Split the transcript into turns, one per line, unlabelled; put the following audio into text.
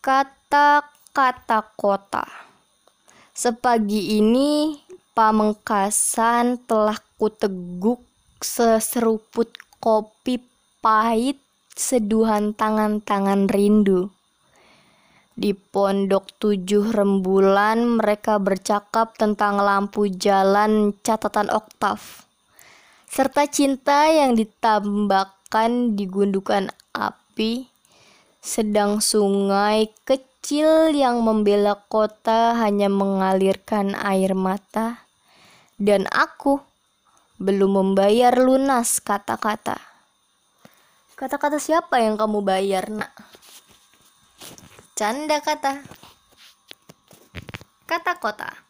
Kata-kata kota. Sepagi ini pamengkasan telah kuteguk seseruput kopi pahit seduhan tangan-tangan rindu. Di pondok tujuh rembulan mereka bercakap tentang lampu jalan catatan oktav serta cinta yang ditambahkan di gundukan api sedang sungai kecil yang membela kota hanya mengalirkan air mata dan aku belum membayar lunas kata-kata. Kata-kata siapa yang kamu bayar, Nak? Canda kata. Kata kota.